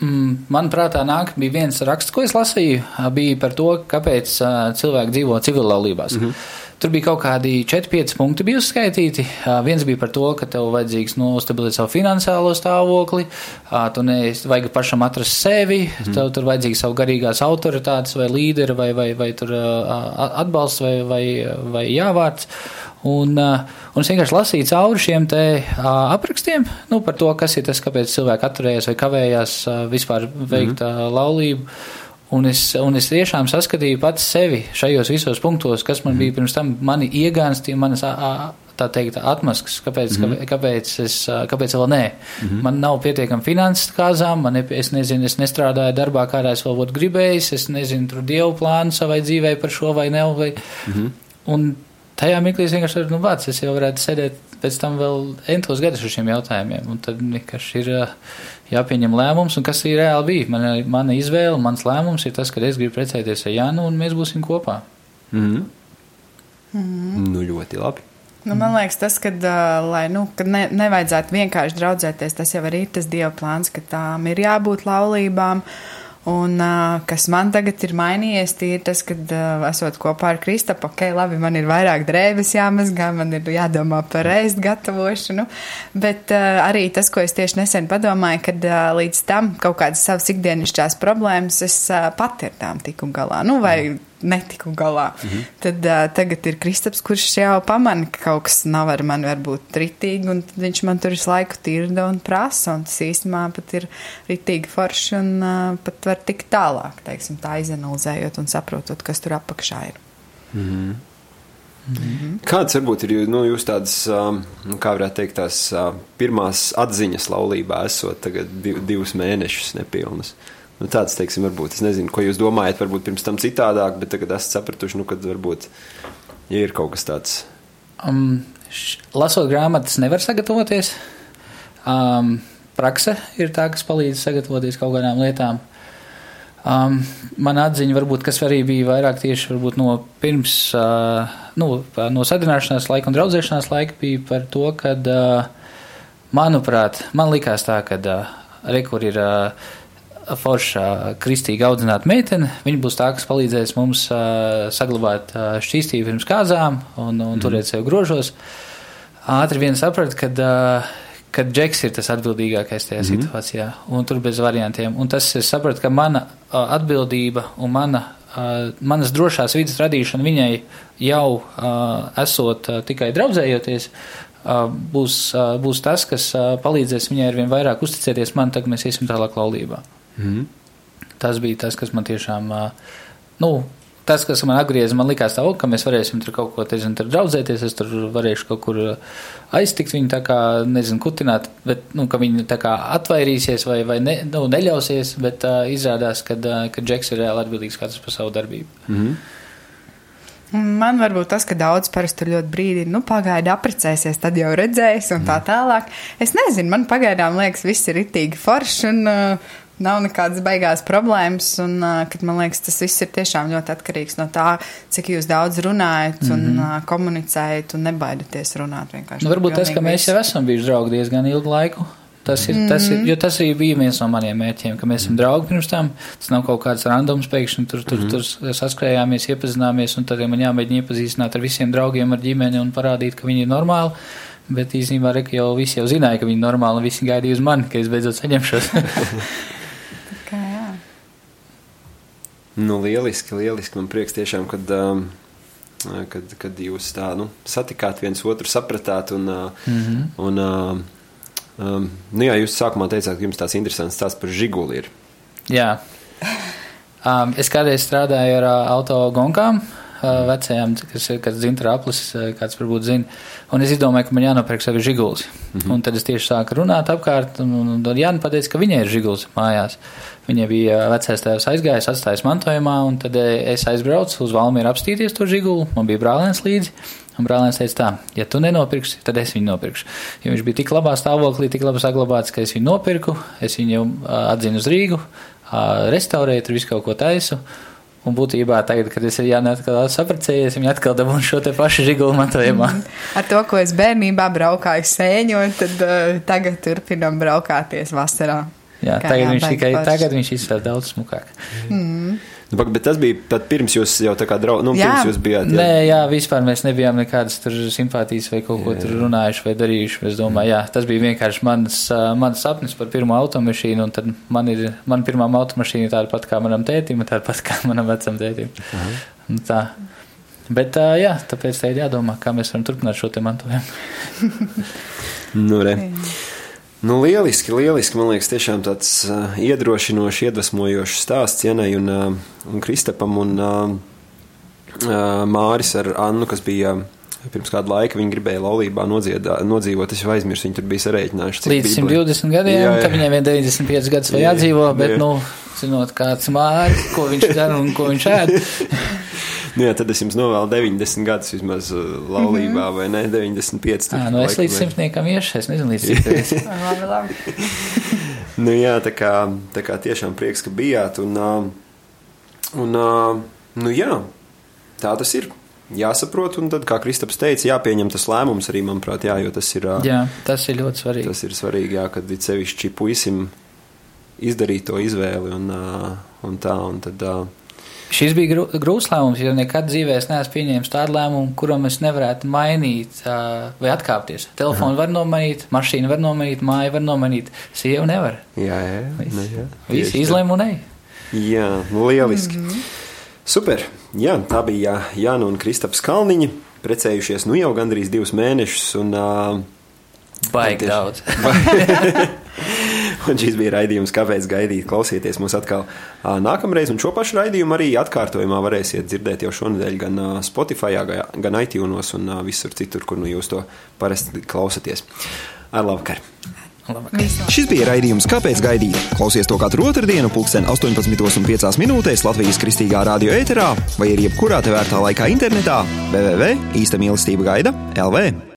Mm, manuprāt, nāk bija viens raksts, ko es lasīju, bija par to, kāpēc cilvēki dzīvo civillaulībās. Mm -hmm. Tur bija kaut kādi 4-5 punkti bija uzskaitīti. Viens bija par to, ka tev vajadzīgs nostabilizēt savu finansiālo stāvokli, tu nevajag pašam atrast sevi, mm tev tur vajadzīgs savu garīgās autoritātes vai līderi vai, vai, vai tur atbalsts vai, vai, vai jāvārds. Un, un es vienkārši lasīju cauri šiem te aprakstiem nu, par to, kas ir tas, kāpēc cilvēki atturējās vai kavējās vispār veikt mm laulību. Un es, un es tiešām saskatīju pats sevi šajos visos punktos, kas man mm bija pirms tam, mani iegānstīja, manas tā teikt, atmaskas, kāpēc, mm -hmm. kāpēc, es, kāpēc vēl nē. Mm -hmm. Man nav pietiekami finanses kāzām, man ne, es nezinu, es nestrādāju darbā, kādā es vēl būtu gribējis, es nezinu, tur dievu plānu savai dzīvei par šo vai ne. Vai, mm -hmm. Un tajā mirklī es vienkārši varu, nu, vārds, es jau varētu sēdēt pēc tam vēl entos gadus ar šiem jautājumiem, un tad vienkārši ir jāpieņem lēmums, un kas ir reāli bija. Mana, mana izvēle, mans lēmums ir tas, ka es gribu precēties ar Jānu, un mēs būsim kopā. Mm -hmm. Mm -hmm. Nu, ļoti labi. Nu, man liekas, tas, kad, uh, lai, nu, kad ne, nevajadzētu vienkārši draudzēties, tas jau arī ir tas dieva plāns, ka tām ir jābūt laulībām. Uh, Un uh, kas man tagad ir mainījies, ir tas, ka uh, esot kopā ar Kristapu, ok, labi, man ir vairāk drēbes jāmazgā, man ir jādomā par ēst gatavošanu, bet uh, arī tas, ko es tieši nesen padomāju, kad uh, līdz tam kaut kādas savas ikdienišķās problēmas es uh, pati ar tām tiku galā, nu, vai netiku galā. -hmm. Tad uh, tagad ir Kristaps, kurš jau pamana, ka kaut kas nav ar mani varbūt ritīgi, un viņš man tur visu laiku tirda un prasa, un tas īstenībā pat ir ritīgi forši, un uh, pat var tikt tālāk, teiksim, tā izanalizējot un saprotot, kas tur apakšā ir. Mm -hmm. Kādas varbūt ir nu, jūs tādas, nu, kā varētu teikt, tās pirmās atziņas laulībā, esot tagad divus mēnešus nepilnus? Nu, tāds, teiksim, varbūt, es nezinu, ko jūs domājat, varbūt pirms tam citādāk, bet tagad esat sapratuši, nu, kad varbūt ja ir kaut kas tāds. Um, š, lasot grāmatas, nevar sagatavoties. Um, prakse ir tā, kas palīdz sagatavoties kaut kādām lietām. Um, man atziņa, varbūt, kas arī bija vairāk tieši no pirms, uh, nu, no sadarbināšanās laika un draudzēšanās laika, bija par to, ka, uh, manuprāt, man likās tā, ka uh, re, kur ir uh, forša kristīgi audzināta meitene, viņa būs tā, kas palīdzēs mums saglabāt šķīstību pirms kāzām un, un mm. turēt sev grožos. Ātri vien saprat, kad, uh, kad Džeks ir tas atbildīgākais tajā mm. situācijā, un tur bez variantiem. Un tas es sapratu, ka mana atbildība un mana manas drošās vidas radīšana viņai jau esot tikai draudzējoties, būs, būs tas, kas palīdzēs viņai ar vien vairāk uzticēties man, tad mēs iesim tālāk laulībā. Mm. Tas bija tas, kas man tiešām, nu, tas, kas man atgrieza, man likās tā, ka mēs varēsim tur kaut ko, nezinu, tur draudzēties, es tur varēšu kaut kur aiztikt viņu tā kā, nezinu, kutināt, bet, nu, ka viņi tā kā atvairīsies vai, vai ne, nu, neļausies, bet uh, izrādās, ka, uh, ka Džeks ir reāli atbildīgs katrs par savu darbību. Mm -hmm. Man varbūt tas, ka daudz parasti ļoti brīdi, nu, pagaidi apprecēsies, tad jau redzēs un tā mhm. tālāk. Es nezinu, man pagaidām liekas, viss ir itīgi forši un uh, nav nekādas baigās problēmas, un kad man liekas, tas viss ir tiešām ļoti atkarīgs no tā, cik jūs daudz runājat un mm -hmm. komunicējat un nebaidaties runāt vienkārši. Nu, varbūt tas, ka mēs jau esam bijuši draugi diezgan ilgu laiku. Tas ir, mm -hmm. tas ir, jo tas arī bija viens no maniem mērķiem, ka mēs esam draugi pirms tam. Tas nav kaut kāds randoms pēkšņi, tur, tur, mm -hmm. tur saskrējāmies, iepazināmies, un tad ja man jāmēģina iepazīstināt ar visiem draugiem, ar ģimeni un parādīt, ka viņi ir normāli. Bet īstenībā Reka jau visi jau zināja, ka viņi ir normāli, un visi gaidīja uz mani, ka es beidzot saņemšos. Nu, lieliski, lieliski. Man prieks tiešām, kad, um, kad, kad jūs tā nu, satikāt viens otru, sapratāt. Un, mm -hmm. un, um, um, nu, jā, jūs sākumā teicāt, ka jums tāds interesants stāsts par žiguli ir. Jā. Um, es kādreiz strādāju ar uh, auto gonkām vecajām, kas ir kāds dzintara aplis, kāds varbūt zina. Un es izdomāju, ka man jānopērk sevi žiguls. Mm -hmm. Un tad es tieši sāku runāt apkārt, un, un, Jānis pateica, ka viņai ir žiguls mājās. Viņai bija vecais tēvs aizgājis, atstājis mantojumā, un tad es aizbraucu uz Valmieru apstīties to žigulu. Man bija brālēns līdzi. Un brālēns teica, tā, ja tu nenopirksi, tad es viņu nopirkšu. Jo viņš bija tik labā stāvoklī, tik labi saglabāts, ka es viņu nopirku, es viņu atzinu uz Rīgu, restaurēju, tur visu kaut ko taisu. Un būtībā tagad, kad es Jānu atkal sapratējies, viņa atkal dabūna šo te pašu žigulu mantojumā. Mm. Ar to, ko es bērnībā braukāju sēņot, tad uh, tagad turpinam braukāties vasarā. Jā, tagad viņš tikai, tagad viņš izsver daudz smukāk. Mm. Nu, bet tas bija pat pirms jūs jau tā kā draugi, nu, jā. pirms jūs bijāt. Jā. Nē, jā, vispār mēs nebijām nekādas tur simpātijas vai kaut ko jā. tur runājuši vai darījuši. Es domāju, jā, tas bija vienkārši mans, mans sapnis par pirmo automašīnu, un tad man ir, man pirmā automašīna ir tāda pat kā manam tētim, tāda pat kā manam vecam tētim. Tā. Bet, jā, tāpēc tā ir jādomā, kā mēs varam turpināt šo te mantojumu. nu, re. Nu, lieliski, lieliski. Man liekas, tiešām tāds uh, iedrošinošs, iedvesmojošs stāsts Janai un, uh, un Kristapam un uh, Māris ar Annu, kas bija. Pirms kāda laika viņi gribēja laulībā nodziedā, nodzīvot. Es jau aizmirsu, viņi tur bija sarēķinājuši. Līdz 120 gadiem, jā, jā. kad viņiem vien 95 gadus vēl jādzīvo, bet, jā. nu, zinot, kāds māri, ko viņš dara un ko viņš ēd. nu, jā, tad es jums novēlu 90 gadus vismaz uh, laulībā, mm -hmm. vai ne? 95. Jā, nu es līdz simtniekam iešu, es nezinu, līdz cik labi, labi. nu, jā, tā kā, tā kā tiešām prieks, ka bijāt. Un, un nu jā, tā tas ir jāsaprot, un tad, kā Kristaps teica, jāpieņem tas lēmums arī, manuprāt, jā, jo tas ir. Jā, tas ir ļoti svarīgi. Tas ir svarīgi, jā, kad it sevišķi puisim izdarīt to izvēli un, un tā, un tad Šis bija grūts lēmums, jo nekad dzīvē es neesmu pieņēmis tādu lēmumu, kuram es nevarētu mainīt uh, vai atkāpties. Telefonu var nomainīt, mašīnu var nomainīt, māju var nomainīt, sievu nevar. Jā, jā, Viss, ne, jā. Visi izlēma un ej. Jā, lieliski. Mm -hmm. Super. Jā, tā bija Jāna un Kristaps Kalniņi, precējušies nu jau gandrīz divus mēnešus. Un, uh, Baigi daudz. un šis bija raidījums, kāpēc gaidīt, klausieties mūs atkal nākamreiz. Un šo pašu raidījumu arī atkārtojumā varēsiet dzirdēt jau šonadēļ gan Spotify, gan iTunes un visur citur, kur nu jūs to parasti klausaties. Ar labvakar! Labvakar. Šis bija raidījums, kāpēc gaidīt. Klausies to katru otrdienu, pulksten 18,5 minūtēs Latvijas kristīgā radio ēterā vai arī jebkurā tevērtā laikā internetā www.īsta mīlestība gaida LV.